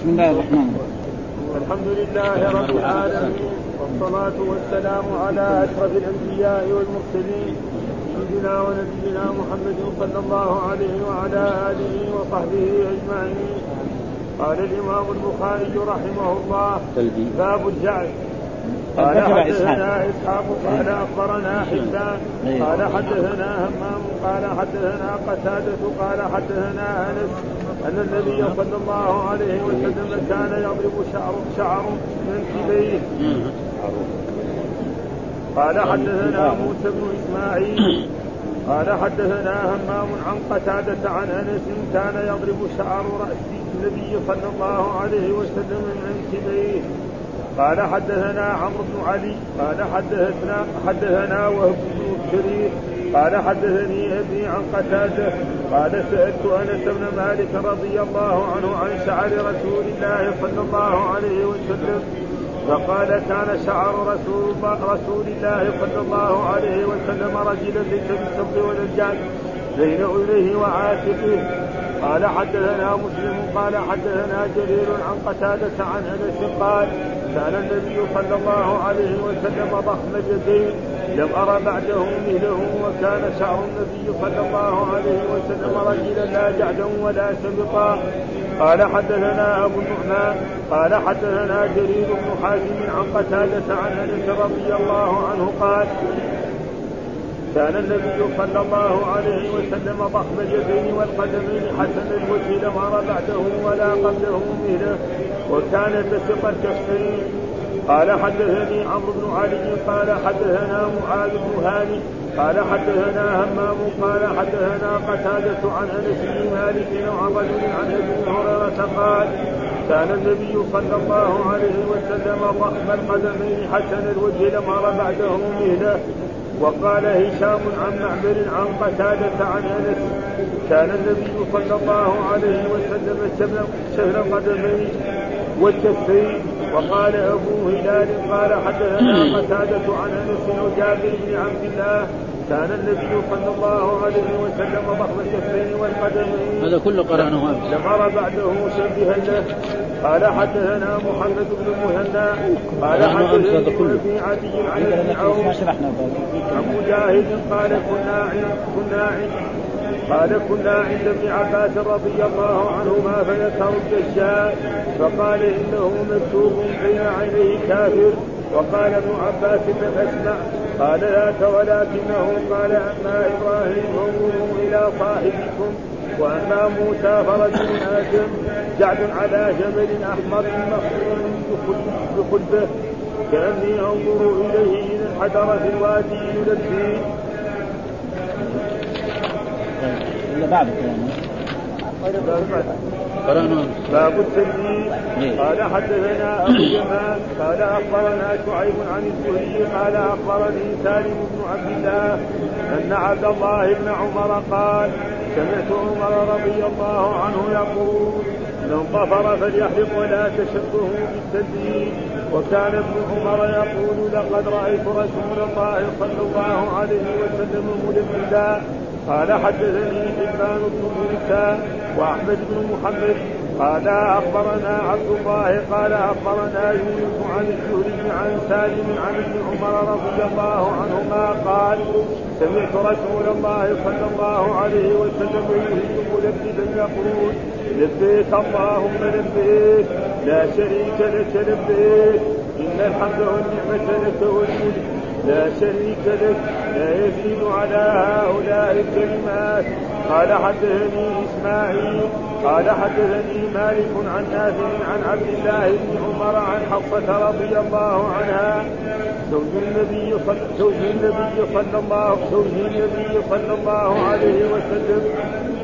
بسم الله الرحمن الرحيم. الحمد لله رب العالمين والصلاة والسلام على أشرف الأنبياء والمرسلين سيدنا ونبينا محمد صلى الله عليه وعلى آله وصحبه أجمعين. قال الإمام البخاري رحمه الله باب الجعل. قال حدثنا إسحاق. قال أخبرنا حسان إيه. قال حدثنا همام قال حدثنا قتادة قال حدثنا أنس أن النبي صلى الله عليه وسلم كان يضرب شعر شعر من كبيه قال حدثنا موسى بن إسماعيل. قال حدثنا همام عن قتادة عن أنس كان يضرب شعر رأس النبي صلى الله عليه وسلم من كبيه قال حدثنا عمرو بن علي. قال حدثنا حدثنا وهب بن شريف قال حدثني أبي عن قتادة قال سألت أنس بن مالك رضي الله عنه عن شعر رسول الله صلى الله عليه وسلم فقال كان شعر رسول رسول الله صلى الله عليه وسلم رجلا ليس بالصبر ولا بين اذنيه وعاتقه. قال حدثنا مسلم قال حدثنا جرير عن قتادة عن أنس قال كان النبي صلى الله عليه وسلم ضخم اليدين لم أرى بعده مثله وكان شعر النبي صلى الله عليه وسلم رجلا لا جعدا ولا سبقا قال حدثنا أبو النعمان قال حدثنا جرير بن حازم عن قتادة عن أنس رضي الله عنه قال كان النبي صلى الله عليه وسلم ضخم اليدين والقدمين حسن الوجه لم أرى بعده ولا قبله مثله وكان بسط الكفين. قال حدثني عمرو بن علي قال حدثنا معاذ بن هاني قال حدثنا همام قال حدثنا قتادة عن أنس بن مالك عن رجل عن أبي هريرة قال كان النبي صلى الله عليه وسلم ضخم القدمين حسن الوجه لم ارى بعده مهله وقال هشام عن معمر عن قتادة عن أنس كان النبي صلى الله عليه وسلم شهر القدمين والكفين وقال أبو هلال قال حدثنا قتادة عن أنس وجابر بن عبد الله كان النبي صلى الله عليه وسلم ضخم الكفين والقدمين هذا كله قرأناه لم أرى بعده شبها له. قال حدثنا محمد بن مهنا قال حدثنا ابي عدي عن ابن عوف. عن مجاهد قال كنا كنا عند قال كنا عند ابن عباس رضي الله عنهما فذكروا الدجال فقال إنه مكتوب بين عينيه كافر. وقال ابن عباس لم أسمع. قال ذاك ولكنه قال أما إبراهيم انظروا إلى صاحبكم وأما موسى فرجل آدم جعد على جبل أحمر مخصوص بخلبه كأني أنظر إليه اذا انحدر في الوادي يلبي إلا بعد قرانا باب التدليس إيه. قال حدثنا أبو جمال قال أخبرنا شعيب عن الزهري قال اخبرني سالم بن عبد الله أن عبد الله بن عمر قال سمعت عمر رضي الله عنه يقول من ظفر فليحلق ولا تشبهوا بالتدليس وكان ابن عمر يقول لقد رأيت رسول الله صلى الله عليه وسلم ملبدا قال حدثني حبان بن موسى وأحمد بن محمد قال أخبرنا عبد الله قال أخبرنا يونس عن الزهري عن سالم عن ابن عمر رضي الله عنهما قال سمعت رسول الله صلى الله عليه وسلم يهيب ملبدا يقول لبيك اللهم لبيك لا شريك لك لبيك إن الحمد والنعمة لك والملك لا شريك لك لا يزيد على هؤلاء الكلمات. قال حدثني إسماعيل قال حدثني مالك عن نافع عن عبد الله بن عمر عن حفصة رضي الله عنها زوج النبي صلى زوج النبي صلى الله زوج النبي صلى الله عليه وسلم.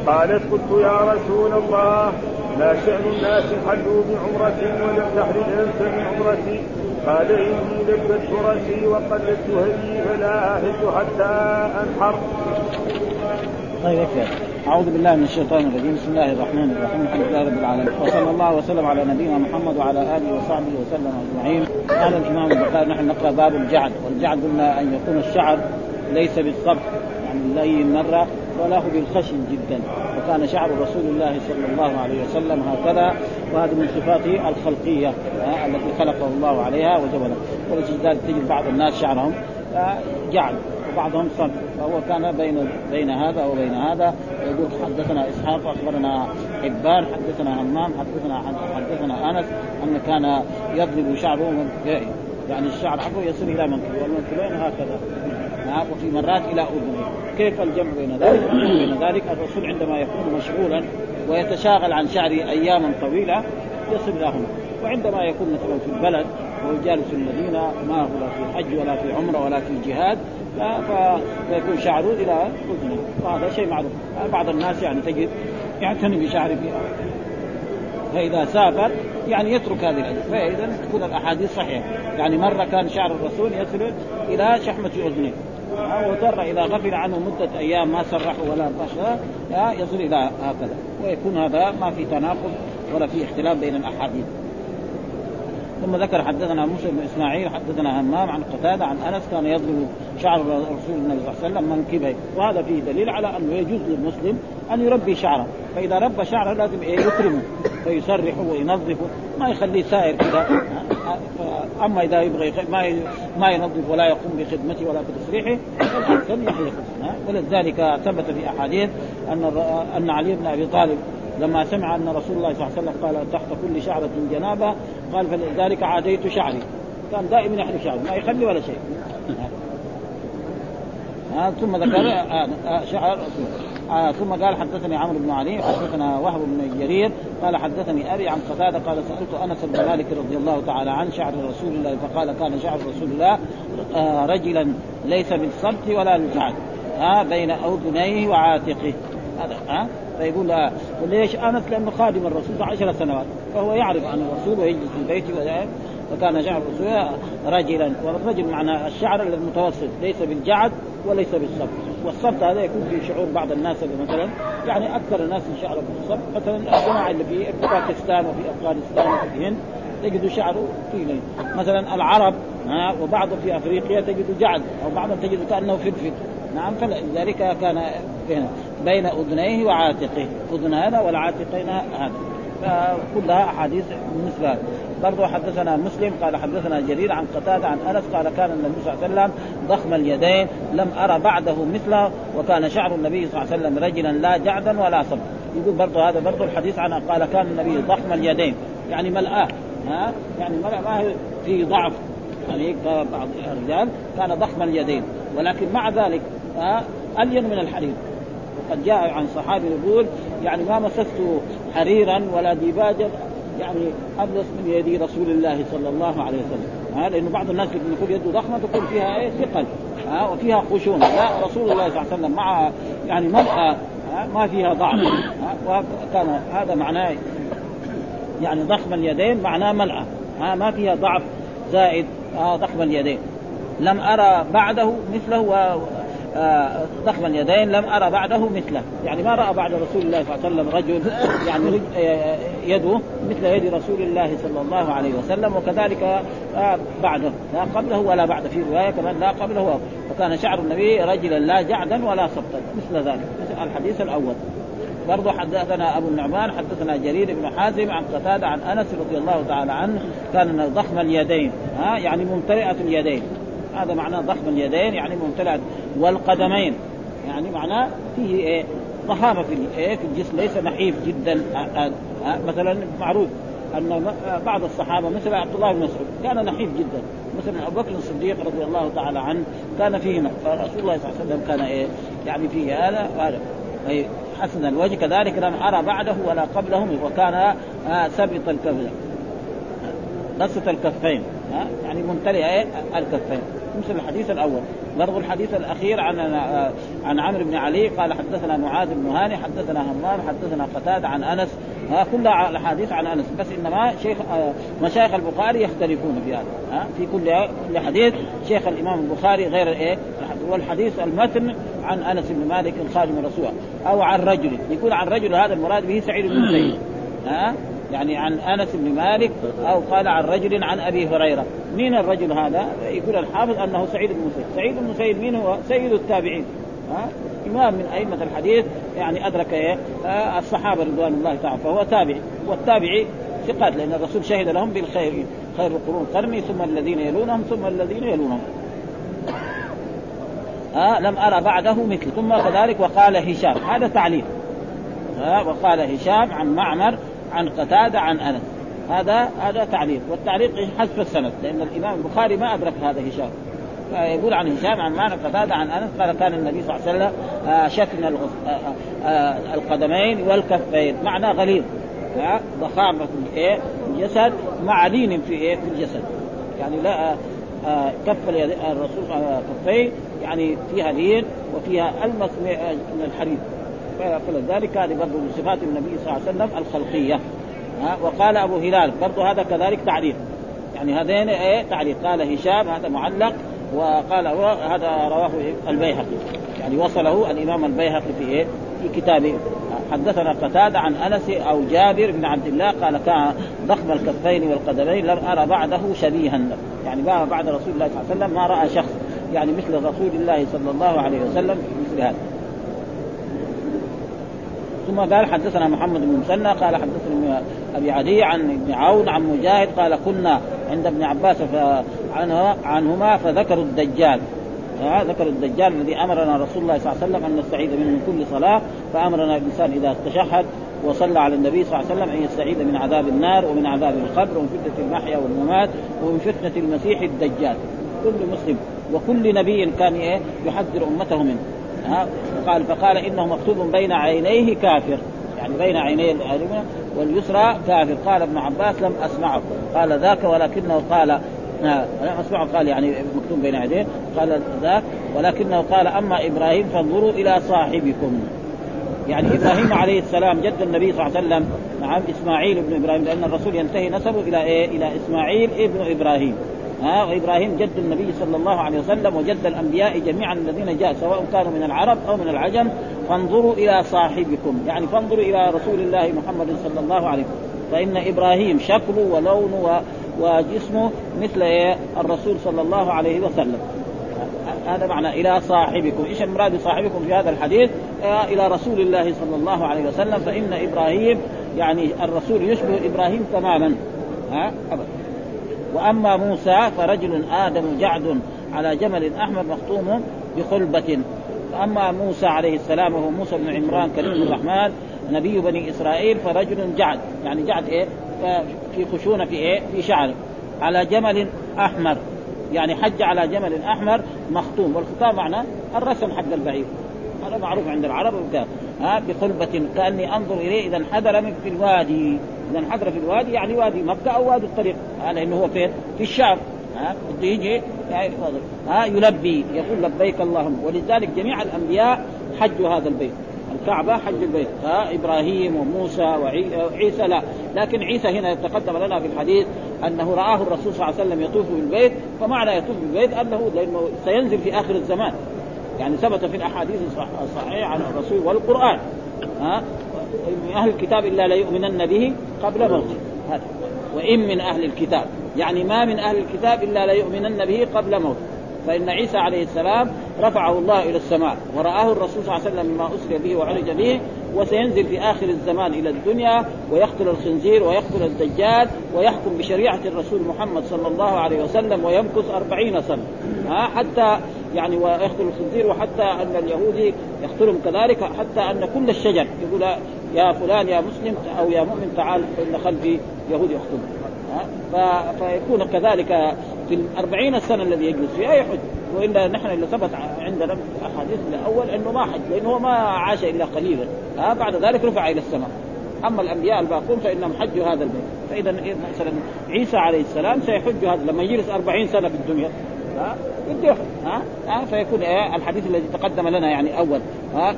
قالت قلت يا رسول الله ما شأن الناس حلوا بعمرة ولم تحل أنت بعمرتي. قال إني لبت رأسي وقلدت هدي فلا أحل حتى أنحر. طيب أعوذ بالله من الشيطان الرجيم. بسم الله الرحمن الرحيم. الحمد لله رب العالمين. وصلى الله وسلم على نبينا محمد وعلى آله وصحبه وسلم أجمعين. قال الإمام البخاري نحن نقرأ باب الجعد. والجعد قلنا أن يكون الشعر ليس بالصبح يعني لين مرة وله بالخشن جدا. وكان شعر رسول الله صلى الله عليه وسلم هكذا وهذه من صفاته الخلقية التي خلقه الله عليها وجبله. ولذلك تجد بعض الناس شعرهم جعل وبعضهم صم فهو كان بين بين هذا وبين هذا. يقول حدثنا إسحاق أخبرنا حبان حدثنا همام حدثنا حدثنا أنس أن كان يضرب شعره يعني الشعر حقه يصل إلى منكبه والمنكبين هكذا. نعم وفي مرات إلى أذنه. كيف الجمع بين ذلك؟ بين ذلك الرسول عندما يكون مشغولا ويتشاغل عن شعره اياما طويلة يصل إلى هنا. وعندما يكون مثلا في البلد وهو جالس المدينة ما هو لا في حج ولا في عمرة ولا في جهاد فيكون شعره إلى اذنه وهذا شيء معروف. بعض الناس يعني تجد يعتني بشعره في فإذا سافر يعني يترك هذه الاجزاء فإذا تكون الأحاديث صحيحة. يعني مرة كان شعر الرسول يصل إلى شحمة أذنه. وترى إذا غفل عنه مدة أيام ما سرحه ولا يصل إلى هكذا. ويكون هذا ما في تناقض ولا في اختلاف بين الأحاديث. ثم ذكر حدثنا موسى بن إسماعيل حدثنا همام عن قتادة عن أنس كان يضرب شعر رسول النبي صلى الله عليه وسلم منكبيه وهذا فيه دليل على أنه يجوز للمسلم أن يربي شعره. فإذا ربى شعره لازم إيه؟ يكرمه فيسرحه وينظفه. ما يخليه سائر كذا أما إذا يبغى ما ما ينظف ولا يقوم بخدمته ولا بتسريحه فالاحسن يحلق ولذلك ثبت في أحاديث أن أن علي بن أبي طالب لما سمع أن رسول الله صلى الله عليه وسلم قال تحت كل شعرة جنابة قال فلذلك عاديت شعري. كان دائما يحلق شعره ما يخلي ولا شيء. آه ثم ذكر آه آه شعر آه ثم قال حدثني عمرو بن علي حدثنا وهب بن جرير قال حدثني أبي عن قتادة قال سألت أنس بن مالك رضي الله تعالى عن شعر رسول الله فقال كان شعر رسول الله آه رجلا ليس بالصمت ولا بالجعد آه بين اذنيه وعاتقه. هذا ها؟ آه فيقول آه وليش انس لأنه خادم الرسول عشر سنوات. فهو يعرف عن الرسول ويجلس في بيته فكان شعر الرسول رجلا. والرجل معنى الشعر المتوسط ليس بالجعد وليس بالصبت والصبت هذا يكون في شعور بعض الناس مثلا يعني أكثر الناس شعرهم بالصبت مثلا الجماعة اللي في باكستان وفي أفغانستان وفي الهند تجد شعره طويل مثلا العرب ها؟ وبعض في أفريقيا تجد جعد أو بعضهم تجد كأنه فدفد نعم فلذلك كان بين أذنيه وعاتقه. أذن هذا والعاتقين هذا. فكلها أحاديث هذا. برضه حدثنا مسلم قال حدثنا جرير عن قتادة عن أنس قال كان النبي صلى الله عليه وسلم ضخم اليدين لم أرى بعده مثله وكان شعر النبي صلى الله عليه وسلم رجلا لا جعدا ولا صب يقول برضه هذا برضه الحديث عنه قال كان النبي ضخم اليدين. يعني ملآه ها؟ يعني ملأ ما في ضعف. يعني بعض الرجال كان ضخم اليدين. ولكن مع ذلك ها ألين من الحديد وقد جاء عن صحابي يقول يعني ما مسست حريرا ولا ديباجا يعني أبلس من يد رسول الله صلى الله عليه وسلم. ها لأنه بعض الناس يقول يده ضخمة تكون فيها إيه ثقل. ها وفيها خشونة. لا رسول الله صلى الله عليه وسلم مع يعني ملأى ما فيها ضعف. وكان هذا معناه يعني ضخم اليدين معناه ملأى ها ما فيها ضعف زائد آه ضخم اليدين. لم أرى بعده مثله ضخم اليدين لم أرى بعده مثله. يعني ما رأى بعد رسول الله صلى الله عليه وسلم رجل يعني يده مثل يد رسول الله صلى الله عليه وسلم وكذلك بعده. لا قبله ولا بعد في رواية كمان لا قبله. وكان شعر النبي رجلا لا جعدا ولا سبطا مثل ذلك. مثل الحديث الأول. برضه حدثنا أبو النعمان حدثنا جرير بن حازم عن قتادة عن أنس رضي الله تعالى عنه كان ضخم اليدين. ها يعني ممتلئة اليدين. هذا معناه ضخم اليدين يعني ممتلئ والقدمين. يعني معناه فيه إيه؟ ضخامه في إيه؟ في الجسم ليس نحيف جدا مثلا معروف أن بعض الصحابة مثل عبد الله بن مسعود كان نحيف جدا. مثلا أبو بكر الصديق رضي الله تعالى عنه كان فيه فرسول الله صلى الله عليه وسلم كان إيه؟ يعني فيه هذا هذا حسن الوجه. كذلك لم أرى بعده ولا قبله وكان سبط الكفين بسط الكفين. يعني ممتلئ الكفين. مثل الحديث الأول. برضو الحديث الأخير عن عن عمرو بن علي. قال حدثنا معاذ بن هاني حدثنا همام حدثنا قتاده عن أنس. ها كلها الأحاديث عن أنس. بس إنما شيخ مشايخ البخاري يختلفون في هذا. في كل كل حديث شيخ الإمام البخاري غير إيه والحديث المتن عن أنس بن مالك خادم الرسول. أو عن رجل. يكون عن رجل هذا المراد به سعيد بن زيد. ها؟ يعني عن أنس بن مالك أو قال عن رجل عن أبي هريرة. مين الرجل هذا؟ يقول الحافظ أنه سعيد بن مسيب، سعيد بن مسيب مين هو؟ سيد التابعين. ها؟ إمام من أئمة الحديث يعني أدرك إيه؟ آه الصحابة رضوان الله تعالى فهو تابعي والتابعي ثقات لأن الرسول شهد لهم بالخير خير القرون قرني ثم الذين يلونهم ثم الذين يلونهم. آه لم أرى بعده مثل. ثم كذلك وقال هشام. هذا تعليل. آه وقال هشام عن معمر عن قتادة عن أنس. هذا هذا تعليق. والتعليق حذف السند لأن الإمام البخاري ما أدرك هذا هشام. يقول عن هشام عن معنى قتادة عن أنس قال كان النبي صلى الله عليه وسلم آه، شفن آه، آه، القدمين والكفين. معنى غليظ. ضخامة إيه الجسد مع لين في إيه؟ في الجسد. يعني لا كف الرسول كفيه يعني فيها لين وفيها المس من الحديد فلذلك هذه برضه من صفات النبي صلى الله عليه وسلم الخلقية. ها وقال أبو هلال برضه هذا كذلك تعليق. يعني هذين إيه تعليق. قال هشام هذا معلق وقال هذا رواه البيهقي. يعني وصله الإمام البيهقي في إيه؟ في كتابه. حدثنا قتادة عن أنس أو جابر بن عبد الله قال كان ضخم الكفين والقدمين لم أرى بعده شبيها. يعني بعد رسول الله صلى الله عليه وسلم ما رأى شخص. يعني مثل رسول الله صلى الله عليه وسلم مثل هذا. ثم قال حدثنا محمد بن مسنى قال حدثنا أبي عدي عن ابن عون عن مجاهد قال كنا عند ابن عباس عنهما فذكروا الدجال. ذكر الدجال الذي أمرنا رسول الله صلى الله عليه وسلم أن نستعيذ منه من كل صلاة فأمرنا الإنسان إذا تشهد وصلى على النبي صلى الله عليه وسلم أن يستعيذ من عذاب النار ومن عذاب القبر ومن فتنة المحيا والممات ومن فتنة المسيح الدجال. كل مسلم وكل نبي كان إيه؟ يحذر أمته منه. ها قال فقال إنه مكتوب بين عينيه كافر. يعني بين عيني اليمنى واليسرى كافر. قال ابن عباس لم أسمعه. قال ذاك ولكنه قال لم أسمعه. قال يعني مكتوب بين عينيه. قال ذاك ولكنه قال أما إبراهيم فانظروا إلى صاحبكم. يعني إبراهيم عليه السلام جد النبي صلى الله عليه وسلم. نعم إسماعيل ابن إبراهيم لأن الرسول ينتهي نسبه إلى إيه؟ إلى إسماعيل ابن إبراهيم. ها وإبراهيم جد النبي صلى الله عليه وسلم وجد الأنبياء جميعا الذين جاء سواء كانوا من العرب أو من العجم. فانظروا إلى صاحبكم. يعني فانظروا إلى رسول الله محمد صلى الله عليه وسلم. فإن إبراهيم شكله ولونه وجسمه مثل؟ الرسول صلى الله عليه وسلم. هذا معنى إلى صاحبكم، إيش المراد بصاحبكم في هذا الحديث؟ آه إلى رسول الله صلى الله عليه وسلم. فإن إبراهيم يعني الرسول يشبه إبراهيم تماما. ها وأما موسى فرجل آدم جعد على جمل أحمر مخطوم بخلبة. اما موسى عليه السلام وهو موسى بن عمران كريم الرحمن نبي بني إسرائيل فرجل جعد. يعني جعد إيه؟ في خشونة في إيه؟ في شعره على جمل أحمر. يعني حج على جمل أحمر مخطوم. والخطام معناه الرسم حق البعير. هذا معروف عند العرب ها بخلبة كأني أنظر إليه إذا انحدر من في الوادي. إذا انحدر في الوادي يعني وادي مكه أو وادي الطريق. هذا انه هو فين؟ في الشام. ها بده يجي ها يلبي يقول لبيك اللهم. ولذلك جميع الأنبياء حجوا هذا البيت. الكعبة حج البيت. ها إبراهيم وموسى وعيسى لا. لكن عيسى هنا يتقدم لنا في الحديث أنه رآه الرسول صلى الله عليه وسلم يطوف بالبيت. فمعنى يطوف بالبيت أنه لأنه سينزل في آخر الزمان. يعني ثبت في الأحاديث الصحيحه عن الرسول والقرآن. ها؟ من أهل الكتاب إلا ليؤمنن به قبل موته. هذا. وإن من أهل الكتاب. يعني ما من أهل الكتاب إلا ليؤمنن به قبل موته. فإن عيسى عليه السلام رفعه الله إلى السماء. ورآه الرسول صلى الله عليه وسلم مما أسري به وعرج به. وسينزل في آخر الزمان إلى الدنيا ويقتل الخنزير ويقتل الدجال ويحكم بشريعة الرسول محمد صلى الله عليه وسلم ويمكث أربعين سنة. ها؟ حتى يعني ويقتل الخنزير وحتى أن اليهودي يقتلهم كذلك حتى أن كل الشجر يقول يا فلان يا مسلم أو يا مؤمن تعال فإن خلفي يهودي يقتلهم فيكون كذلك في الأربعين سنة الذي يجلس فيها يحج وإلا نحن اللي ثبت عندنا في الأحاديث الأول أنه ما حج لأنه ما عاش إلا قليلا. ها؟ بعد ذلك رفع إلى السماء. أما الأنبياء الباقون فإنهم حجوا هذا البيت. فإذا مثلا عيسى عليه السلام سيحج هذا لما يجلس أربعين سنة في الدنيا. ها؟ ها, فيكون إيه الحديث الذي تقدم لنا يعني أول ها؟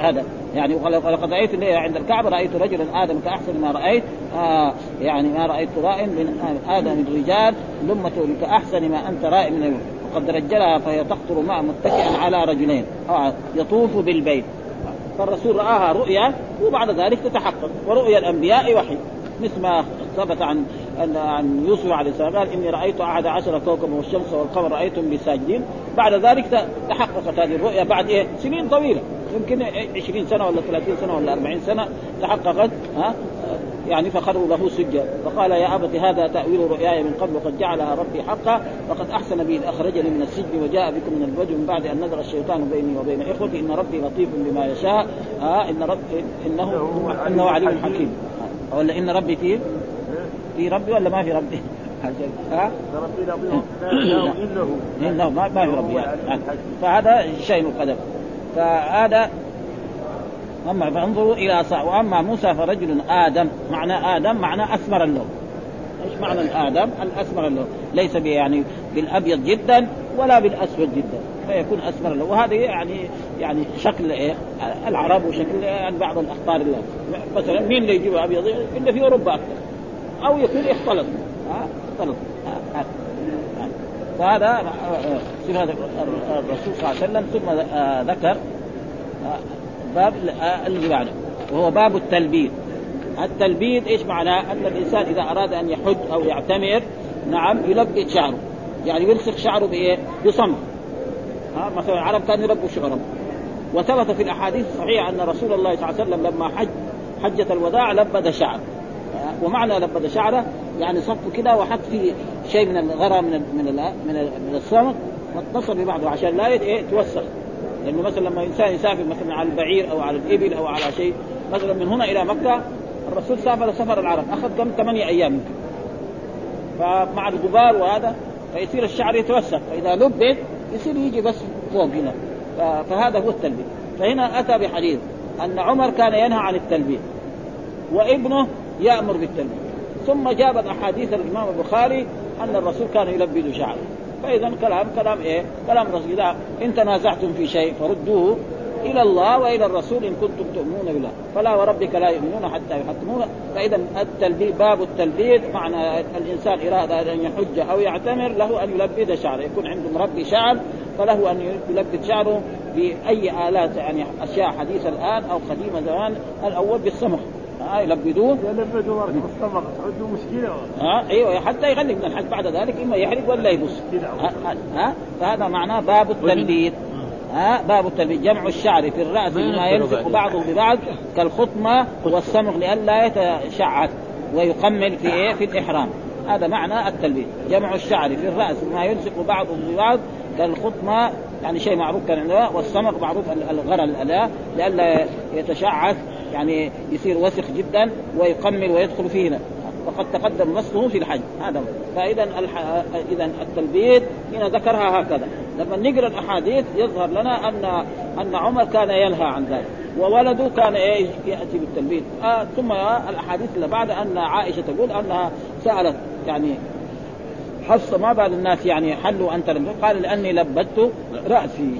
هذا يعني ولقد رأيت عند الكعبة رأيت رجلا آدم كأحسن ما رأيت آه يعني ما رأيت راء من آدم من رجال لمته كأحسن ما أنت راء من وقد رجلها فهي تقطر ماء متكئا على رجلين آه يطوف بالبيت. فالرسول رآها رؤيا وبعد ذلك تتحقق ورؤيا الأنبياء وحي. مثل ما ثبت عن ان عن يوسف عليه السلام قال إني رأيت أحد عشر كوكبا والشمس والقمر رايتم بساجدين. بعد ذلك تحققت هذه الرؤيا بعد إيه؟ سنين طويلة. يمكن 20 سنة ولا 30 سنة ولا 40 سنة تحققت ها؟ يعني فخروا له سجا فقال يا ابت هذا تأويل رؤياي من قبل وقد جعلها ربي حقا وقد أحسن بي إذ أخرجني من السجن وجاء بكم من الوجه من بعد أن نزغ الشيطان بيني وبين إخوتي. إن ربي لطيف بما يشاء. ها؟ إن رب انه إنه عليم حكيم. ولا إن ربي في في ربي ولا ما في ربي؟ ها؟ ربي لطيف إنه إنه ما في ربي يعني. فهذا شيء القدر فهذا أما فانظروا إلى صع... وأما موسى فرجل آدم معنى آدم معنى أسمر اللون إيش معنى الآدم؟ الأسمر اللون ليس يعني بالأبيض جدا ولا بالأسود جدا فيكون أسمر اللون وهذا يعني يعني شكل إيه العرب وشكل بعض الأخطار اللي مثلا مين اللي يجيب أبيض؟ الا في أوروبا أكثر أو يكون اختلط. اختلط. فهذا صفة الرسول صلى الله عليه وسلم ثم ذكر باب اللي بعده وهو باب التلبيد التلبيد إيش معناه؟ أن الإنسان إذا أراد أن يحج أو يعتمر نعم يلبد شعره. يعني يلصق شعره بإيه؟ بصمت. ها؟ مثلا العرب كانوا يربوا شعرهم. وثبت في الأحاديث الصحيحة أن رسول الله صلى الله عليه وسلم لما حج حجة الوداع لبد شعره. ومعنى لبد شعره يعني صف كده وحط فيه شيء من الغرى من ال من ال من, من الصمت واتصل ببعضه عشان لا إيه يتوسخ. لأنه مثلا لما إنسان يسافر مثلا على البعير أو على الإبل أو على شيء مثلا من هنا إلى مكة الرسول سافر سفر العرب. أخذ كم؟ ثمانية أيام. فمع الغبار وهذا فيصير الشعر يتوسخ. فإذا لبد يصير يجي بس فوق هنا. فهذا هو التلبيد فهنا أتى بحديث أن عمر كان ينهى عن التلبيد وابنه يأمر بالتلبيد ثم جابت أحاديث الإمام البخاري أن الرسول كان يلبد شعره. فإذا كلام كلام إيه؟ كلام رسول. إذا إن تنازعتم في شيء فردوه إلى الله وإلى الرسول إن كنتم تؤمنون بالله. فلا وربك لا يؤمنون حتى يحكمون فإذا التلبيد باب التلبيد معنى الإنسان اراد أن يحج أو يعتمر له أن يلبد شعره. يكون عنده مربي شعر فله أن يلبد شعره بأي آلات يعني أشياء حديثة الآن أو قديمة زمان الأول بالصمغ ها يلبدوه. يلبدوا بالصمغ تعدوا مشكلة ها أيوه حتى يغني من الحج بعد ذلك إما يحرق ولا يبص. ها, ها فهذا معناه باب التلبيد ها باب التلبيد جمع الشعر في الرأس بما يلصق بعضه ببعض كالخطمة والصمغ لئلا يتشعث ويقمل في إيه؟ في الإحرام. هذا معنى التلبيد جمع الشعر في الرأس بما يلصق بعضه ببعض كالخطمة يعني شيء معروف كان عندنا والصمغ معروف الاداه لئلا يتشعث يعني يصير وسخ جدا ويقمل ويدخل فيه وقد تقدم نصه في الحج. هذا فاذا الح... اذا التلبيد هنا ذكرها هكذا. لما نقرأ الأحاديث يظهر لنا ان أن عمر كان ينهى عن ذلك. وولده كان إيه؟ يأتي بالتلبيد آه ثم الأحاديث اللي بعد أن عائشة تقول أنها سألت يعني حفصه ما بال الناس يعني حلوا أنت لم قال لأني لبدت رأسي.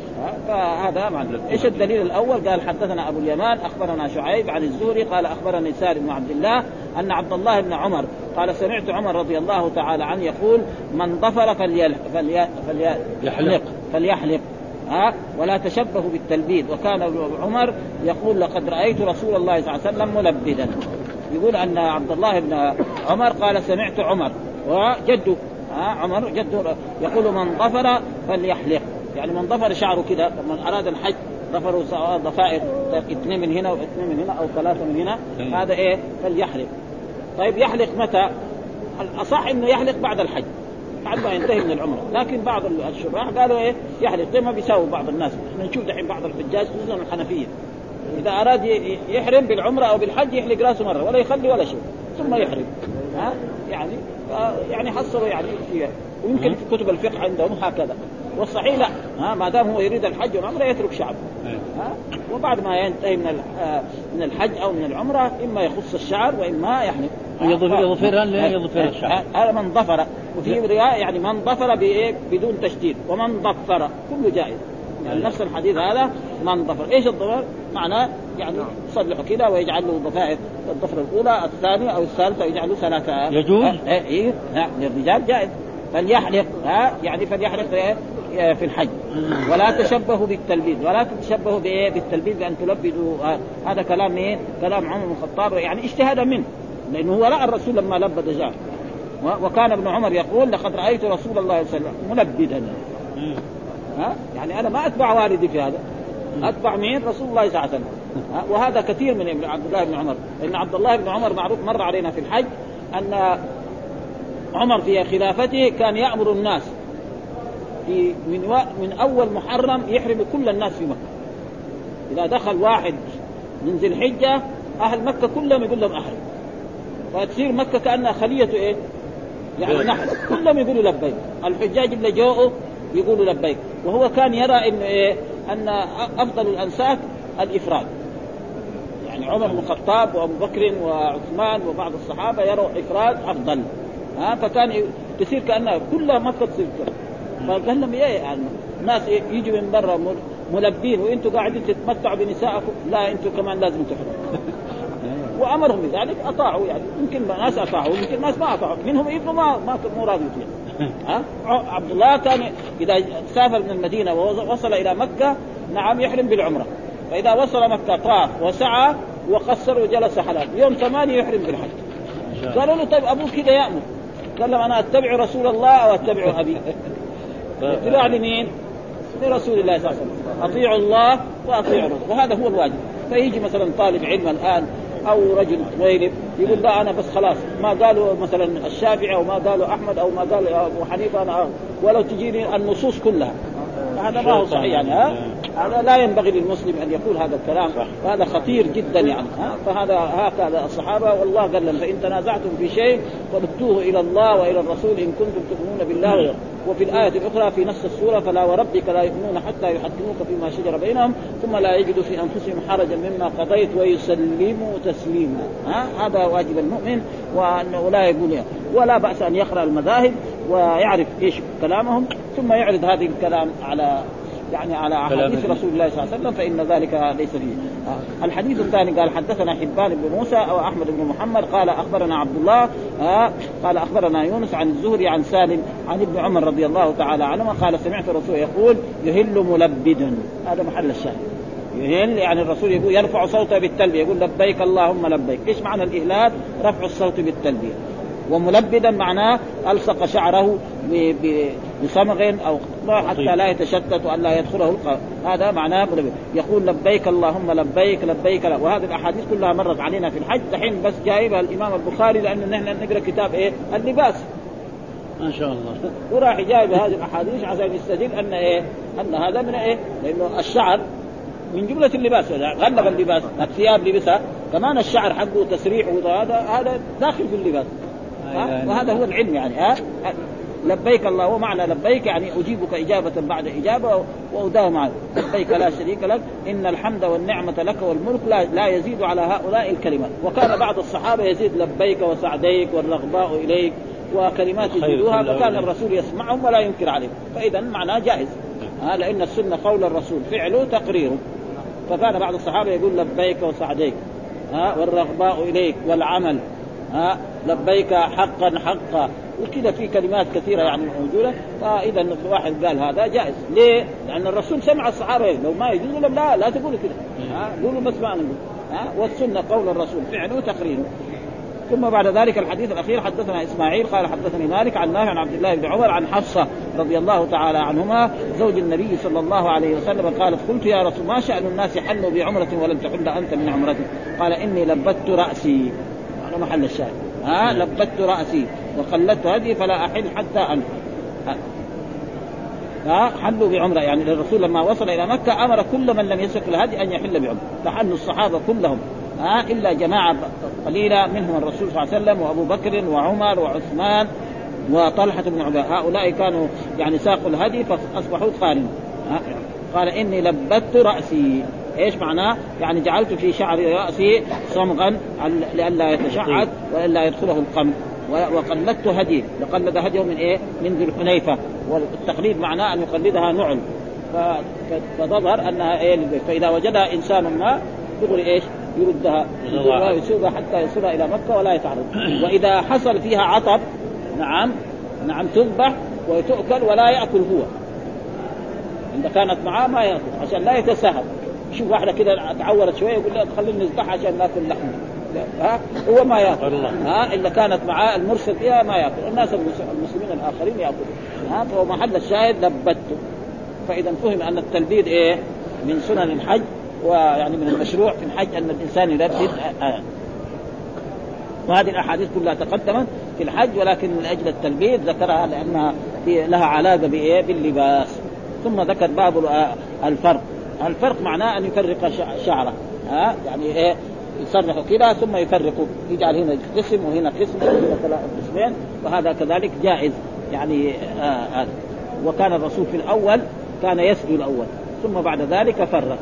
فهذا معنى إيش الدليل الأول؟ قال حدثنا أبو اليمان أخبرنا شعيب عن الزهري قال أخبرني سالم بن عبد الله أن عبد الله بن عمر قال سمعت عمر رضي الله تعالى عنه يقول من ظفر فليحلق فليحلق فليحلق. ها؟ ولا تشبهوا بالتلبيد. وكان عمر يقول لقد رأيت رسول الله صلى الله عليه وسلم ملبدا. يقول أن عبد الله بن عمر قال سمعت عمر. وجده ها عمر جده يقول من ظفر فليحلق. يعني من ظفر شعره كذا من أراد الحج ظفروا سواء ضفائر اثنين من هنا واثنين من هنا أو ثلاثة من هنا هذا إيه؟ فليحلق. طيب يحلق متى؟ الأصح إنه يحلق بعد الحج بعد ما ينتهي من العمرة. لكن بعض الشراح قالوا إيه؟ يحلق زي ما بيساووا بعض الناس. إحنا نشوف دحين بعض الحجاج خصوصا الحنفية. إذا أراد يحرم بالعمرة أو بالحج يحلق رأسه مرة ولا يخلي ولا شيء ثم يحرم. ها؟ يعني يعني حصلوا يعني فيها. ويمكن في كتب الفقه عندهم هكذا. والصحيح لا. ها؟ ما دام هو يريد الحج والعمره يترك شعبه ها؟ وبعد ما ينتهي من من الحج أو من العمرة إما يخص الشعر وإما يعني يظفرها لا يظفر الشعر. هذا من ظفر. وفي رواية يعني من ظفر بدون تشديد. ومن ظفر. كله جائز. يعني نفس الحديث هذا من ظفر إيش الظفر؟ معناه يعني يصلحه كده ويجعل له ضفائر الضفره الأولى الثانية أو الثالثة يجعل له ثلاثة يجوز؟ إيه إيه نعم للرجال جائز. فليحلق ها يعني فليحلق في الحج. ولا تشبهوا بالتلبيد ولا تتشبهوا بإيه؟ بالتلبيد بأن تلبدوا هذا كلام إيه؟ كلام عمر بن الخطاب. يعني اجتهادا منه. لأنه هو رأى الرسول لما لبد جاء و- وكان ابن عمر يقول لقد رأيت رسول الله صلى الله عليه وسلم ملبدا. ها؟ يعني أنا ما أتبع والدي في هذا. أتبع مين؟ رسول الله صلى الله عليه وسلم؟ وهذا كثير من ابن عبد الله بن عمر. لأن عبد الله بن عمر معروف مر علينا في الحج أن عمر في خلافته كان يأمر الناس في من و... من أول محرم يحرم كل الناس في مكة. إذا دخل واحد من ذي الحجة أهل مكة كلهم يقول لهم أحرم. فتصير مكة كأنها خلية إيه؟ يعني نحل كلهم يقولوا لبيك. الحجاج اللي جاءوا يقولوا لبيك. وهو كان يرى انه إيه؟ أن أفضل الأنساك الإفراد. يعني عمر بن الخطاب وأبو بكر وعثمان وبعض الصحابة يروا إفراد أفضل. ها فكان تصير كأنها كلها مكه تصير فقال لهم إيه يعني إيه يجوا من برا مل- ملبين وأنتم قاعدين تتمتعوا بنسائكم. لا أنتم كمان لازم تحرموا وأمرهم بذلك أطاعوا يعني. يمكن ناس أطاعوا يمكن ناس ما أطاعوا. منهم ابنه ما ما مو راضي يطيع ها؟ عبد الله كان إذا سافر من المدينة ووصل إلى مكة نعم يحرم بالعمرة. فإذا وصل مكة طاف وسعى وقصر وجلس حلال. يوم ثمانية يحرم بالحج. قالوا له طيب أبوك كذا يأمر. قال لهم أنا أتبع رسول الله أو أتبع أبي؟ اتباع لمين؟ لرسول الله صلى الله عليه وسلم. أطيعوا الله وأطيعوا الرسول. وهذا هو الواجب. فيجي مثلا طالب علم الآن أو رجل غير يقول لا أنا بس خلاص ما قالوا مثلا الشافعي أو ما قالوا أحمد أو ما قال أبو حنيفة أنا ولو تجيني النصوص كلها. هذا ما هو صحيح يعني ها؟ هذا لا ينبغي للمسلم أن يقول هذا الكلام. وهذا خطير جدا يعني. فهذا هكذا الصحابة والله قال لهم فإن تنازعتم في شيء فردوه إلى الله وإلى الرسول إن كنتم تؤمنون بالله. وفي الآية الأخرى في نفس السورة فلا وربك لا يؤمنون حتى يحكموك فيما شجر بينهم ثم لا يجدوا في أنفسهم حرجا مما قضيت ويسلموا تسليما. ها؟ هذا واجب المؤمن وأنه لا يقول يعني. ولا بأس أن يقرأ المذاهب ويعرف إيش كلامهم ثم يعرض هذه الكلام على يعني على أحاديث رسول الله صلى الله عليه وسلم فإن ذلك ليس فيه. آه. الحديث الثاني قال حدثنا حبان بن موسى أو أحمد بن محمد قال أخبرنا عبد الله آه قال أخبرنا يونس عن الزهري عن سالم عن ابن عمر رضي الله تعالى عنهما قال سمعت الرسول يقول يهل ملبدا هذا محل الشاهد. يهل يعني الرسول يقول يرفع صوته بالتلبية يقول لبيك اللهم لبيك، إيش معنى الإهلال؟ رفع الصوت بالتلبية. وملبدا معناه ألصق شعره بصمغ أو قطع حتى لا يتشتت وأن لا يدخله هذا معناه يقول لبيك اللهم لبيك لبيك لا. وهذه الأحاديث كلها مرت علينا في الحج دحين بس جايبها الإمام البخاري لأنه نحن نقرأ كتاب إيه؟ اللباس ما شاء الله وراح جايب هذه الأحاديث عشان يستدل أن إيه؟ أن هذا من إيه؟ لأنه الشعر من جملة اللباس غلب اللباس الثياب لبسها كمان الشعر حقه تسريح وهذا هذا داخل في اللباس ها؟ وهذا هو العلم يعني ها لبيك الله ومعنى لبيك يعني أجيبك إجابة بعد إجابة واداوم معك لبيك لا شريك لك إن الحمد والنعمة لك والملك لا, لا يزيد على هؤلاء الكلمات وكان بعض الصحابة يزيد لبيك وسعديك والرغباء إليك وكلمات يزيدوها فكان. الرسول يسمعهم ولا ينكر عليهم. فاذا معناه جائز. ها لأن السنة قول الرسول فعله تقريره فكان بعض الصحابة يقول لبيك وسعديك. ها والرغباء إليك والعمل. ها لبيك حقا حقا. وكذا في كلمات كثيرة يعني موجودة. فإذا واحد قال هذا جائز. ليه؟ لأن الرسول سمع الصحابة لو ما يجوز لهم لا؟ لا تقولوا كذا. ها؟ قولوا بس ما نقول ها؟ والسنة قول الرسول فعله تقريره ثم بعد ذلك الحديث الأخير حدثنا إسماعيل قال حدثني مالك عن نافع عن عبد الله بن عمر عن حفصة رضي الله تعالى عنهما زوج النبي صلى الله عليه وسلم قالت قلت يا رسول ما شأن الناس حلوا بعمرة ولم تحل أنت من عمرتك؟ قال إني لبت رأسي. هذا محل الشاهد. ها لبت رأسي وقلدت هدي فلا أحل حتى ان ها حلوا بعمرة. يعني الرسول لما وصل إلى مكة أمر كل من لم يسلك الهدي أن يحل بعمرة. فحلوا الصحابة كلهم. ها إلا جماعة قليلة منهم الرسول صلى الله عليه وسلم وأبو بكر وعمر وعثمان وطلحة بن عبيد هؤلاء كانوا يعني ساقوا الهدي فأصبحوا ها؟ قال إني لبت رأسي. إيش معناه؟ يعني جعلت في شعر رأسي صمغا لئلا يتشعث والا يدخله القمل وقلدت هدي وقلد هديه من إيه؟ من ذي الحنيفة والتقليد معناه أن يقلدها نعل فتظهر أنها إيه. فإذا وجدها إنسان ما دغري إيش؟ يردها. ويسوقها حتى يصلها إلى مكة ولا يتعرض وإذا حصل فيها عطب نعم نعم تذبح وتؤكل ولا يأكل هو إذا كانت معاه ما يأكل عشان لا يتساهل شوف واحدة كده تعورت شوية يقول لها خلينا نذبحها عشان ناكل لحمه ها؟ هو ما يأكل. ها؟ إلا كانت معاه المرسل فيها ما يأكل. الناس المسلمين الآخرين يأكلون. ها؟ فهو محل الشاهد لبته. فإذا فهم أن التلبيد إيه؟ من سنن الحج ويعني من المشروع في الحج أن الإنسان يلبد آه. وهذه الأحاديث كلها تقدمت في الحج ولكن من أجل التلبيد ذكرها لأنها لها علاقة بإيه؟ باللباس. ثم ذكر باب الفرق. الفرق معناه أن يفرق شعره. ها؟ يعني إيه؟ يصرخ كذا ثم يفرق. يجعل هنا قسم وهنا قسم وهنا قسمين وهذا كذلك جائز. يعني آه آه. وكان الرسول في الأول كان يسجد الأول ثم بعد ذلك فرق.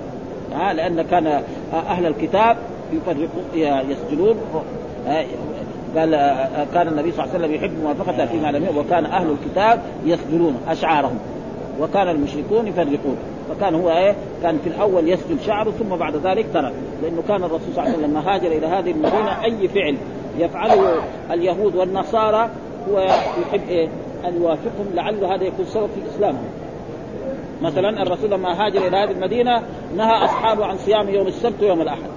ها؟ لأن كان أهل الكتاب يفرقون يسجدون. قال كان النبي صلى الله عليه وسلم يحب موافقته فيما لم وكان أهل الكتاب يسجدون أشعارهم وكان المشركون يفرقون. فكان هو إيه؟ كان في الأول يسجد شعره ثم بعد ذلك ترك. لأنه كان الرسول صلى الله عليه وسلم لما هاجر إلى هذه المدينة أي فعل يفعله اليهود والنصارى هو يحب إيه؟ أن يوافقهم لعل هذا يكون سبب في اسلامهم مثلا الرسول لما هاجر إلى هذه المدينة نهى أصحابه عن صيام يوم السبت ويوم الأحد.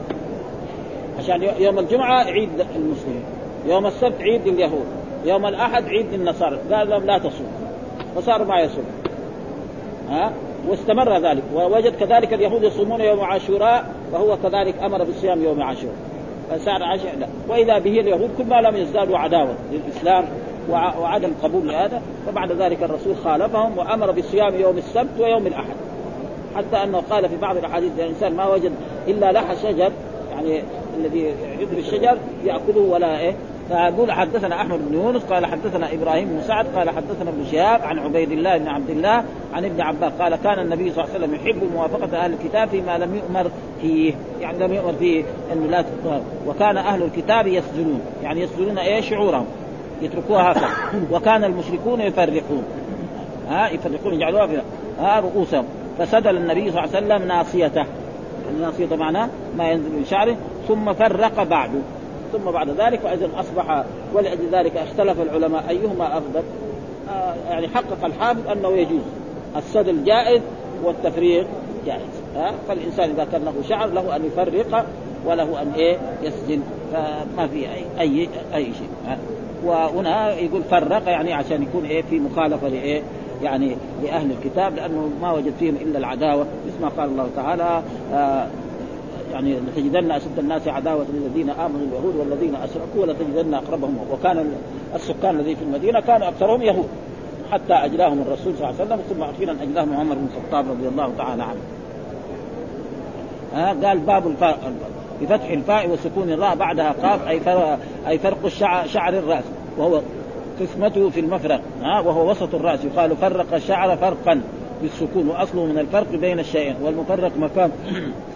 عشان يوم الجمعة عيد المسلمين. يوم السبت عيد لليهود. يوم الأحد عيد للنصارى. قال لهم لا تصوم فصاروا ما يصوم ها؟ واستمر ذلك. ووجد كذلك اليهود يصومون يوم عاشوراء وهو كذلك أمر بصيام يوم عاشوراء. فصار عاشوراء لا. وإذا به اليهود كل ما لم يزدادوا عداوة للاسلام وعدم قبول لهذا فبعد ذلك الرسول خالفهم وأمر بصيام يوم السبت ويوم الأحد. حتى أنه قال في بعض الأحاديث الإنسان ما وجد إلا لحى شجر يعني الذي يدري الشجر يأكله ولا إيه فاقول حدثنا أحمد بن يونس قال حدثنا إبراهيم بن سعد قال حدثنا ابن شهاب عن عبيد الله بن عبد الله عن ابن عباس قال كان النبي صلى الله عليه وسلم يحب موافقة أهل الكتاب فيما لم يؤمر فيه يعني لم يؤمر فيه انه لا تختار وكان أهل الكتاب يسجدون يعني يسجدون إيه شعورهم يتركوها هكذا. وكان المشركون يفرقون. ها يفرقون يجعلوها في ها رؤوسهم. فسدل النبي صلى الله عليه وسلم ناصيته. الناصيه معناه ما ينزل من شعره ثم فرق بعده. ثم بعد ذلك فإذا أصبح ولأجل ذلك اختلف العلماء أيهما أفضل. آه يعني حقق الحافظ أنه يجوز. السدل جائز والتفريق جائز. آه فالإنسان إذا كان له شعر له أن يفرق وله أن إيه؟ يسجن. فما في اي اي, أي شيء. آه وهنا يقول فرق يعني عشان يكون إيه؟ في مخالفة لإيه؟ يعني لأهل الكتاب لأنه ما وجد فيهم إلا العداوة. مثل ما قال الله تعالى آه يعني لتجدن أشد الناس عداوة للذين آمنوا اليهود والذين أشركوا ولتجدن أقربهم وكان السكان الذي في المدينة كانوا أكثرهم يهود حتى أجلاهم الرسول صلى الله عليه وسلم ثم أخيرا أجلاهم عمر بن الخطاب رضي الله تعالى عنه. ها قال باب الفاء بفتح الفاء وسكون الراء بعدها قاف أي أي فرق الشعر شعر الرأس وهو قسمته في المفرق ها وهو وسط الرأس يقال فرق الشعر فرقا بالسكون وأصله من الفرق بين الشيئين والمفرق مكان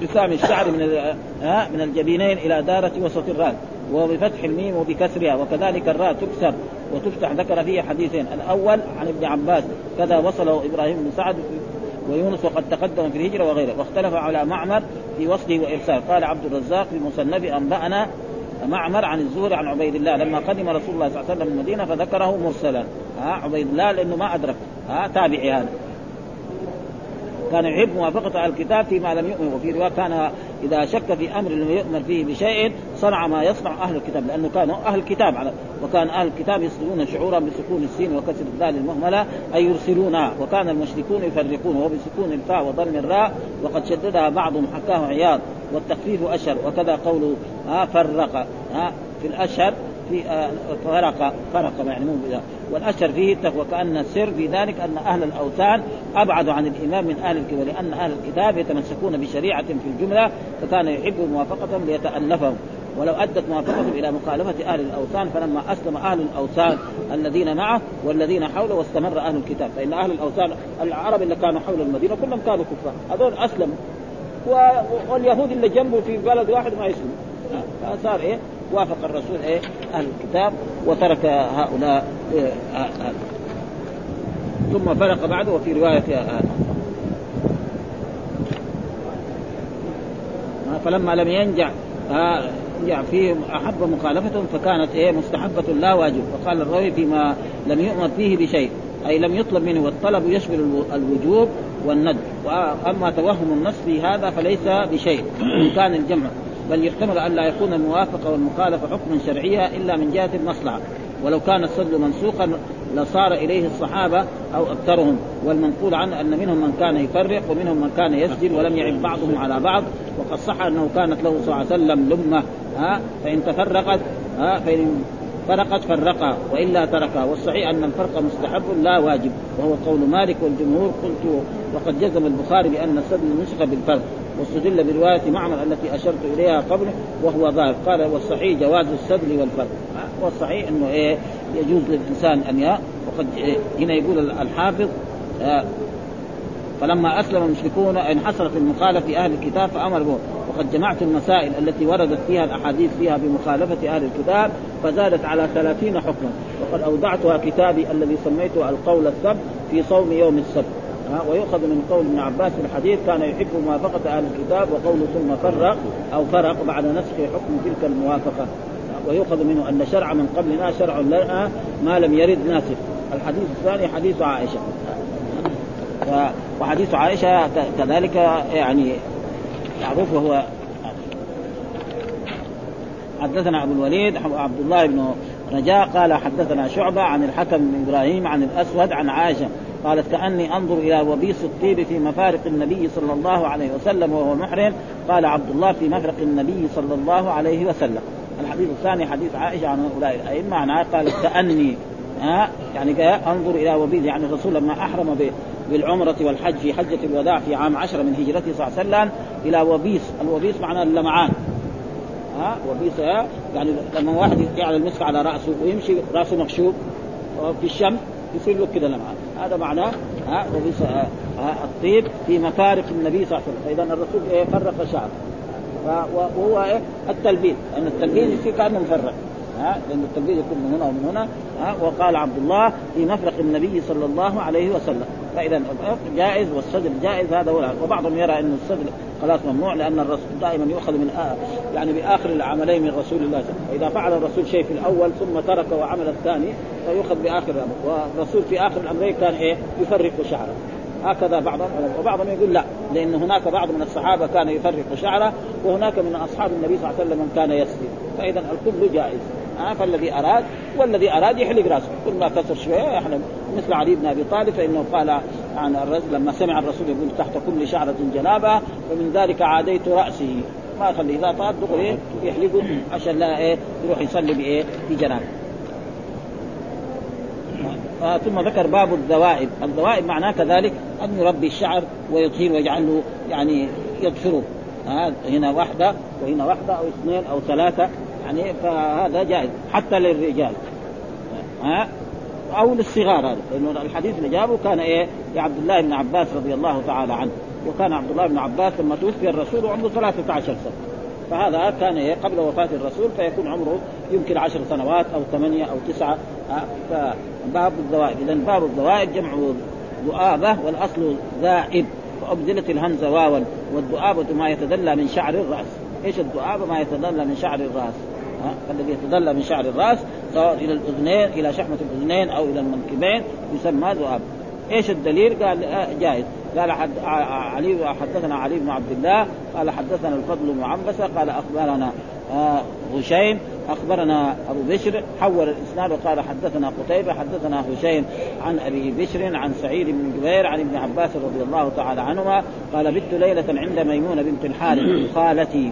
انقسام الشعر من ها من الجبينين إلى دارة وسط الرأس وبفتح الميم وبكسرها وكذلك الراء تكسر وتفتح ذكر فيه حديثين. الأول عن ابن عباس كذا وصله إبراهيم بن سعد ويونس وقد تقدم في الهجرة وغيره واختلف على معمر في وصله وإرسال. قال عبد الرزاق في مصنف أنبأنا معمر عن الزهري عن عبيد الله لما قدم رسول الله صلى الله عليه وسلم المدينة فذكره مرسلا. ها عبيد الله لأنه ما أدرك. ها تابعي هذا. كان يحب موافقة الكتاب فيما لم يؤمن. وفي رواية كان إذا شك في أمر لم يؤمن فيه بشيء صنع ما يصنع أهل الكتاب لأنه كانوا أهل الكتاب على وكان أهل الكتاب يصدرون شعورا بسكون السين وكسر الدال المهملة أي يرسلونها وكان المشركون يفرقون وبسكون الفاء وضم الراء وقد شددها بعضهم حكاه عياض والتخفيف أشهر. وكذا قوله ها فرق ها في الأشهر في آه فرق فرق يعني مو والاشهر فيه التقوى كان السر في ذلك أن أهل الأوثان ابعد عن الايمان من أهل الكتاب لأن أهل الكتاب يتمسكون بشريعة في الجملة فكان يحب موافقتهم ليتألفهم. ولو أدت موافقتهم إلى مخالفة أهل الأوثان فلما أسلم أهل الأوثان الذين معه والذين حوله واستمر أهل الكتاب. فإن أهل الأوثان العرب اللي كانوا حول المدينة كلهم كانوا كفار. هذول أسلموا. واليهود اللي جنبه في بلد واحد ما يسلموا. فصار إيه؟ وافق الرسول إيه؟ أهل الكتاب وترك هؤلاء إيه آه ثم فرق بعده وفي رواية آه فلما لم ينجع آه ينجع فيه أحب مخالفتهم فكانت إيه؟ مستحبة لا واجب. وقال الراوي فيما لم يؤمر فيه بشيء أي لم يطلب منه والطلب يشمل الوجوب والند واما توهم النص في هذا فليس بشيء إن كان الجمع. بل يحتمل ان لا يكون الموافقه والمخالفه حكما شرعيا إلا من جهة المصلحة. ولو كان الصدر منسوخا لصار إليه الصحابة أو أكثرهم. والمنقول عنه أن منهم من كان يفرق ومنهم من كان يسجد ولم يعب بعضهم على بعض. وقد صح أنه كانت له صلى الله عليه وسلم لمة ها فإن تفرقت ها فإن فرقت فرقا وإلا تركا والصحيح أن الفرق مستحب لا واجب وهو قول مالك والجمهور قلت وقد جزم البخاري بأن السد نسخ بالفرق واستدل برواية معمر التي أشرت إليها قبل وهو ظاهر. قال والصحيح جواز السدل والفرق. والصحيح إنه إيه يجوز للإنسان أن وقد إيه هنا يقول الحافظ آه فلما أسلم المشركون انحصرت المخالفة في أهل الكتاب فامر به وقد جمعت المسائل التي وردت فيها الأحاديث فيها بمخالفة أهل الكتاب فزادت على ثلاثين حكما. وقد أودعتها كتابي الذي سميته القول السبت في صوم يوم السبت. ويؤخذ من قول ابن عباس الحديث كان يحب موافقة أهل الكتاب وقوله ثم فرق أو فرق بعد نسخ حكم تلك الموافقة. ويؤخذ منه أن شرع من قبلنا شرع لنا ما لم يرد ناسخ. الحديث الثاني حديث عائشة. وحديث عائشة كذلك يعني معروف وهو حدثنا أبو الوليد عبد الله بن رجاء قال حدثنا شعبة عن الحكم بن إبراهيم عن الأسود عن عائشة قالت كأني أنظر إلى وبيص الطيب في مفارق النبي صلى الله عليه وسلم وهو محرم قال عبد الله في مفرق النبي صلى الله عليه وسلم. الحديث الثاني حديث عائشة عن هؤلاء الأئمة معناه قالت كأني ها يعني أنظر إلى وبيص يعني الرسول لما أحرم بالعمرة والحج في حجة الوداع في عام عشرة من هجرته صلى الله عليه وسلم إلى وبيس الوبيس معناه اللمعان. ها؟ وبيس يعني لما واحد يجعل المسك على رأسه ويمشي رأسه مكشوف في الشمس يصير له كذا لمعان. هذا معناه ها؟ وبيس الطيب في مفارق النبي صلى الله عليه وسلم. فإذا الرسول إيه؟ فرق شعره وهو إيه؟ التلبيد لأن التلبيد يصير كأنه مفرق. ها؟ لأن التلبيد يكون من هنا ومن هنا. ها؟ وقال عبد الله في مفرق النبي صلى الله عليه وسلم. فإذا جائز والصدر جائز هذا هو وبعضهم يرى أن الصدر خلاص ممنوع لأن الرسول دائما يؤخذ من آه يعني بآخر العملين من رسول الله. صلى الله عليه فإذا فعل الرسول شيء في الأول ثم ترك وعمل الثاني فيؤخذ بآخر الأمر. والرسول في آخر الأمرين كان إيه؟ يفرق شعره. هكذا بعضهم وبعضهم يقول لا لأن هناك بعض من الصحابة كان يفرق شعره وهناك من أصحاب النبي صلى الله عليه وسلم من كان يسلم فاذا الكل جائز. آه فالذي اراد والذي أراد يحلق رأسه. كل ما كسر شوية يحلق مثل علي بن أبي طالب فإنه قال عن الرجل لما سمع الرسول يقول تحت كل شعرة جنابة ومن ذلك عاديت راسه ما خلي إذا طاب دغري يحلقه عشان لا إيه؟ يروح يصلي بإيه؟ بجنابه آه ثم ذكر باب الذوائب، الذوائب معناه كذلك أن يربي الشعر ويطهر ويجعله يعني يضفره آه هنا واحدة وهنا واحدة أو اثنين أو ثلاثة. يعني فهذا جائز حتى للرجال. ها؟ أو للصغار هذا لأنه الحديث اللي جابه كان إيه؟ لعبد الله بن عباس رضي الله تعالى عنه. وكان عبد الله بن عباس لما توفي الرسول وعمره 13 سنة. فهذا كان إيه؟ قبل وفاة الرسول فيكون عمره يمكن عشر سنوات أو ثمانية أو تسعة. فباب الذوائب إذا باب الذوائب جمع ذؤابة والأصل ذائب وأبدلت الهمزة واوا والذؤابة ما يتدلى من شعر الرأس. إيش الذؤابة ما يتدلى من شعر الرأس؟ الذي يتدلى من شعر الرأس سواء إلى الأذنين إلى شحمة الأذنين أو إلى المنكبين يسمى ذؤاب. إيش الدليل؟ قال جائز. قال حد علي حدثنا علي بن عبد الله قال حدثنا الفضل بن عنبسة قال أخبرنا هشيم أخبرنا أبو بشر حول الإسناد وقال حدثنا قتيبة حدثنا هشيم عن أبي بشر عن سعيد بن جبير عن ابن عباس رضي الله تعالى عنهما قال بت ليلة عند ميمونة بنت الحارث خالتي.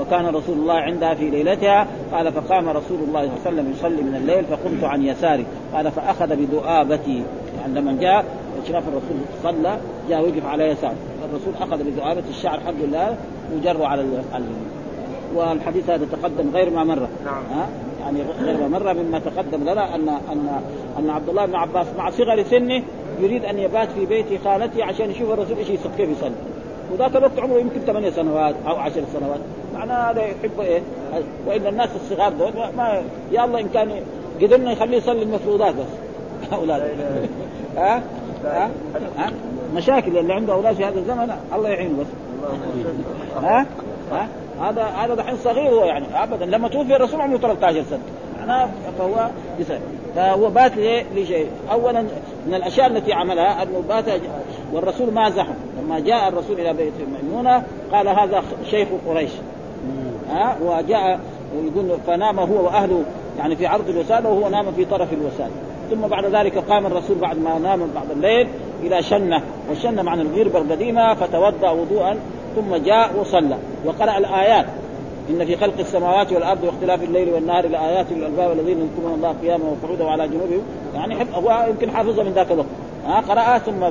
وكان رسول الله عندها في ليلتها. قال فقام رسول الله صلى الله عليه وسلم يصلي من الليل فقمت عن يساري. قال فأخذ بذؤابتي عندما جاء شاف الرسول صلى جاء وقف على يسار الرسول أخذ بذؤابه الشعر حق الله وجره على اليمين والحديث هذا تقدم غير ما مر. نعم. ها يعني غير ما مر مما تقدم لنا أن أن أن عبد الله بن عباس مع صغر سنه يريد أن يبات في بيت خالته عشان يشوف الرسول إيش كيف يصلي. وذاك الوقت عمره يمكن ثمانية سنوات أو عشر سنوات. معناه هذا يحب إيه؟ وإن الناس الصغار دول ما يا الله إن كان قدرنا يخليه يصلي المفروضات بس. أولاد. ها؟ ها؟ ها؟ مشاكل اللي عنده أولاد في هذا الزمن الله يعينه بس. ها؟ ها؟ هذا هذا دحين صغير هو يعني ابدا. لما توفي الرسول عمره 13 سنة. معناه فهو يسأل. فهو بات لشيء. اولا من الأشياء التي عملها أنه بات والرسول ما زحم. لما جاء الرسول إلى بيت ميمونة قال هذا شيخ قريش. ها؟ وجاء يقول فنام هو وأهله يعني في عرض الوسادة وهو نام في طرف الوسادة ثم بعد ذلك قام الرسول بعد ما نام بعد الليل إلى شنة. والشنة معنى الغربة القديمة فتوضأ وضوءا ثم جاء وصلى. وقرأ الآيات. إن في خلق السماوات والأرض واختلاف الليل والنهار لآيات للألباب الذين يذكرون الله قياما وقعودا وعلى جنوبهم. يعني هو يمكن حافظها من ذاك الوقت. ها قرأها ثم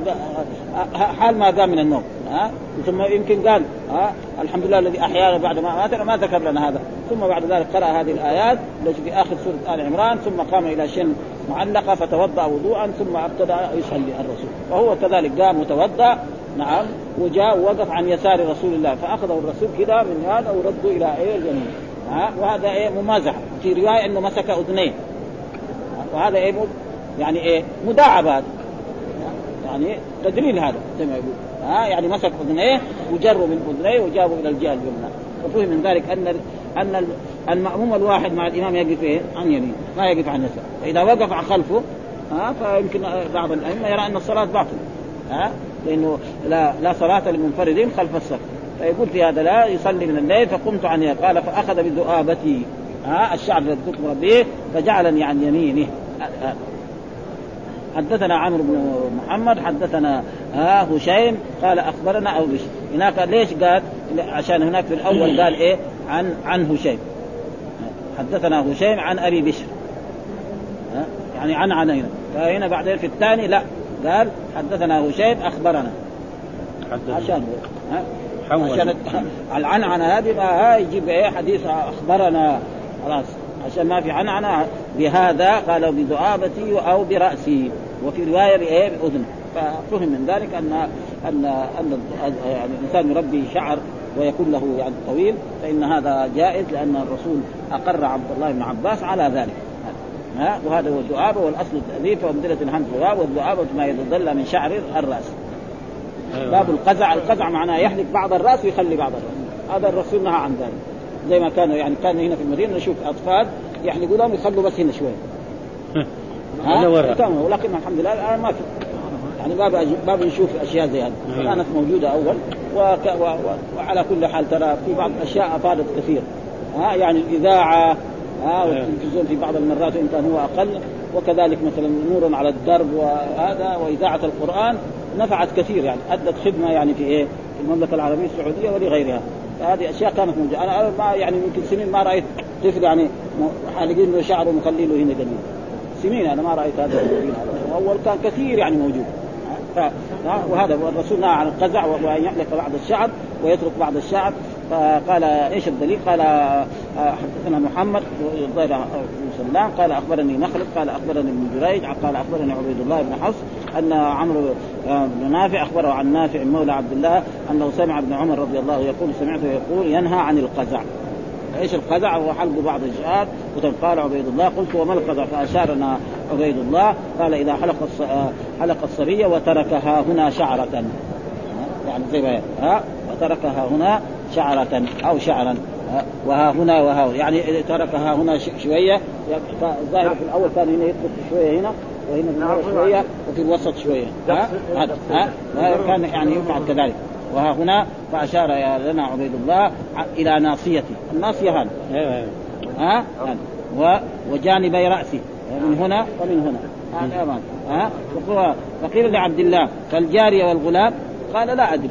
حال ما قام من النوم. ها ثم يمكن قال ها الحمد لله الذي أحيانا بعد ما ماتنا ما ذكر لنا هذا. ثم بعد ذلك قرأ هذه الآيات التي في آخر سورة آل عمران ثم قام إلى شن معلقة فتوضأ وضوءا ثم ابتدأ يصلي الرسول. وهو كذلك قام وتوضا نعم وجاء ووقف عن يسار رسول الله فأخذه الرسول كذا من هذا ورده إلى إيه اليمين. ها؟ وهذا إيه؟ ممازحة. في رواية إنه مسك اذنيه وهذا إيه؟ يعني إيه؟ مداعب هذا. يعني تدليل هذا زي ما يقول. ها؟ يعني مسك أذنيه وجروا من أذنيه وجابوا إلى الجهة اليمنى. وفهم من ذلك أن أن المأموم الواحد مع الإمام يقف إيه؟ عن يمين ما يقف عن يسار. فإذا وقف عن خلفه ها؟ فيمكن بعض الأئمة يرى أن الصلاة باطلة. ها؟ لأنه لا لا صلاة للمنفردين خلف الصف فيقول في هذا لا يصلي من الليل فقمت عن قال فأخذ بذؤابتي. ها الشعر الذي كنت مربيه فجعلني عن يمينه. حدثنا عمرو بن محمد حدثنا ها هشيم قال أخبرنا أو بشر. هناك ليش قال؟ عشان هناك في الأول قال إيه؟ عن عن هشيم. حدثنا هشيم عن أبي بشر. يعني عن عن هنا فهنا بعدين في الثاني لا. قال حدثنا هشيم أخبرنا. عشان ها؟ عشان العنعنه هذه ما يجيب إيه حديث أخبرنا. خلاص. عشان ما في عنعنة بهذا قال بذؤابتي أو برأسي. وفي رواية بإيه؟ باذنه ففهم من ذلك ان ان أن يعني الإنسان يربي شعر ويكون له يعني طويل فإن هذا جائز لأن الرسول أقر عبد الله بن عباس على ذلك. ها؟ وهذا هو الذؤابه والأصل التأليف وامثله الهمز والذؤابه ما يتدلى من شعر الرأس. أيوة. باب القزع القزع معناه يحلق بعض الرأس ويخلي بعض الرأس. هذا الرسول نهى عن ذلك. زي ما كانوا يعني كان هنا في المدينة نشوف أطفال يحلقوا لهم يخلوا بس هنا شوية ها؟ ولكن الحمد لله الآن ما في. يعني ما ما بنشوف أشياء زي هذه. كانت موجودة أول. وك... و... و... وعلى كل حال ترى في بعض الاشياء أفادت كثير. ها؟ يعني الاذاعه ها والتلفزيون في بعض المرات إن كان هو أقل وكذلك مثلا نور على الدرب وهذا وإذاعة القرآن نفعت كثير يعني أدت خدمة يعني في إيه؟ في المملكة العربية السعودية ولغيرها فهذه أشياء كانت موجودة أنا ما يعني يمكن سنين ما رأيت طفل يعني حالقين له شعره ومخلي له هنا دليل سنين أنا ما رأيت هذا اول كان كثير يعني موجود. وهذا الرسول نهى عن القزع وأن يحلق بعض الشعر ويترك بعض الشعر فقال إيش الدليل؟ قال حدثنا محمد سلام قال أخبرني مخلد قال أخبرني ابن جريج قال أخبرني عبيد الله بن حفص أن عمرو بن نافع أخبره عن نافع مولى عبد الله أنه سمع ابن عمر رضي الله يقول سمعته يقول ينهى عن القزع. إيش القزع؟ هو حلق بعض الجهات قال عبيد الله قلت وما القزع؟ فأشارنا عبيد الله. قال إذا حلق حلق الصبيه وتركها هنا شعرة. يعني زي ما ها؟ وتركها هنا شعرة أو شعرا. وها هنا وها هنا. يعني تركها هنا شوية الظاهر في الأول كان هنا يترك شوية هنا وهنا شوية وفي الوسط شوية. ها؟ ها؟ كان يعني يفعل كذلك. وها هنا فأشار لنا عبيد الله إلى ناصيتي. الناصية هذه. ها؟ ها وجانبي رأسي. من هنا ومن هنا. ها؟ فقيل لعبد الله فالجارية والغلام? قال لا أدري.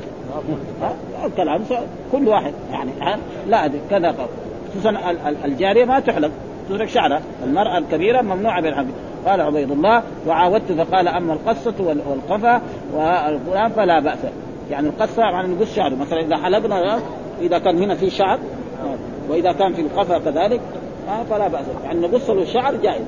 الكلام كل واحد يعني لا كذا خصوصا الجارية ما تحلق تترك شعرها. المرأة الكبيرة ممنوعة بالحلق قال عبيد الله وعاودت فقال أما القصة والقفا والغلام فلا بأس. يعني القصة يعني نقص شعره. مثلا إذا حلقنا إذا كان هنا في شعر وإذا كان في القفا كذلك فلا بأس. يعني نقص له الشعر جائز.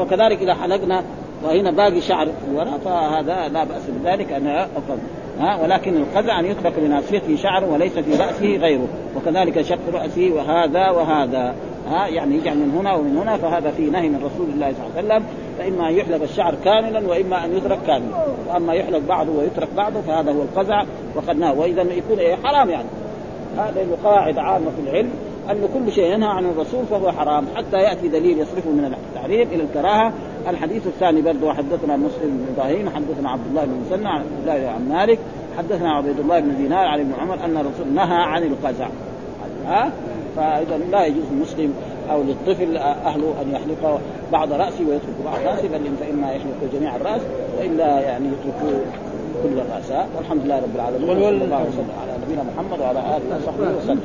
وكذلك إذا حلقنا وهنا باقي شعر وراء فهذا لا بأس بذلك ان أفضل. ها ولكن القزع أن يترك لناصيته شعر وليس في رأسه غيره وكذلك شق رأسه وهذا وهذا ها يعني يجعل من هنا ومن هنا فهذا في نهي من رسول الله صلى الله عليه وسلم. فإما أن يحلق الشعر كاملا وإما أن يترك كاملا. وأما يحلق بعضه ويترك بعضه فهذا هو القزع وقد نهى. وإذا يكون إيه حرام يعني. هذا قواعد عامة في العلم أن كل شيء ينهى عن الرسول فهو حرام حتى يأتي دليل يصرفه من التحريم إلى الكراهة الحديث الثاني برضه حدثنا مسلم بن إبراهيم حدثنا عبد الله بن مسنى عن عبد الله عن مالك حدثنا عبيد الله بن دينار عن ابن عمر أن الرسول نهى عن القزع. ها؟ فاذا لا يجوز للمسلم أو للطفل اهله أن يحلق بعض رأسه ويترك بعض رأسه بل فإما يحلق جميع الرأس وإلا يعني يتركوا كل الرأس. والحمد لله رب العالمين. وصلى الله وسلم على نبينا محمد وعلى آله وصحبه وسلم.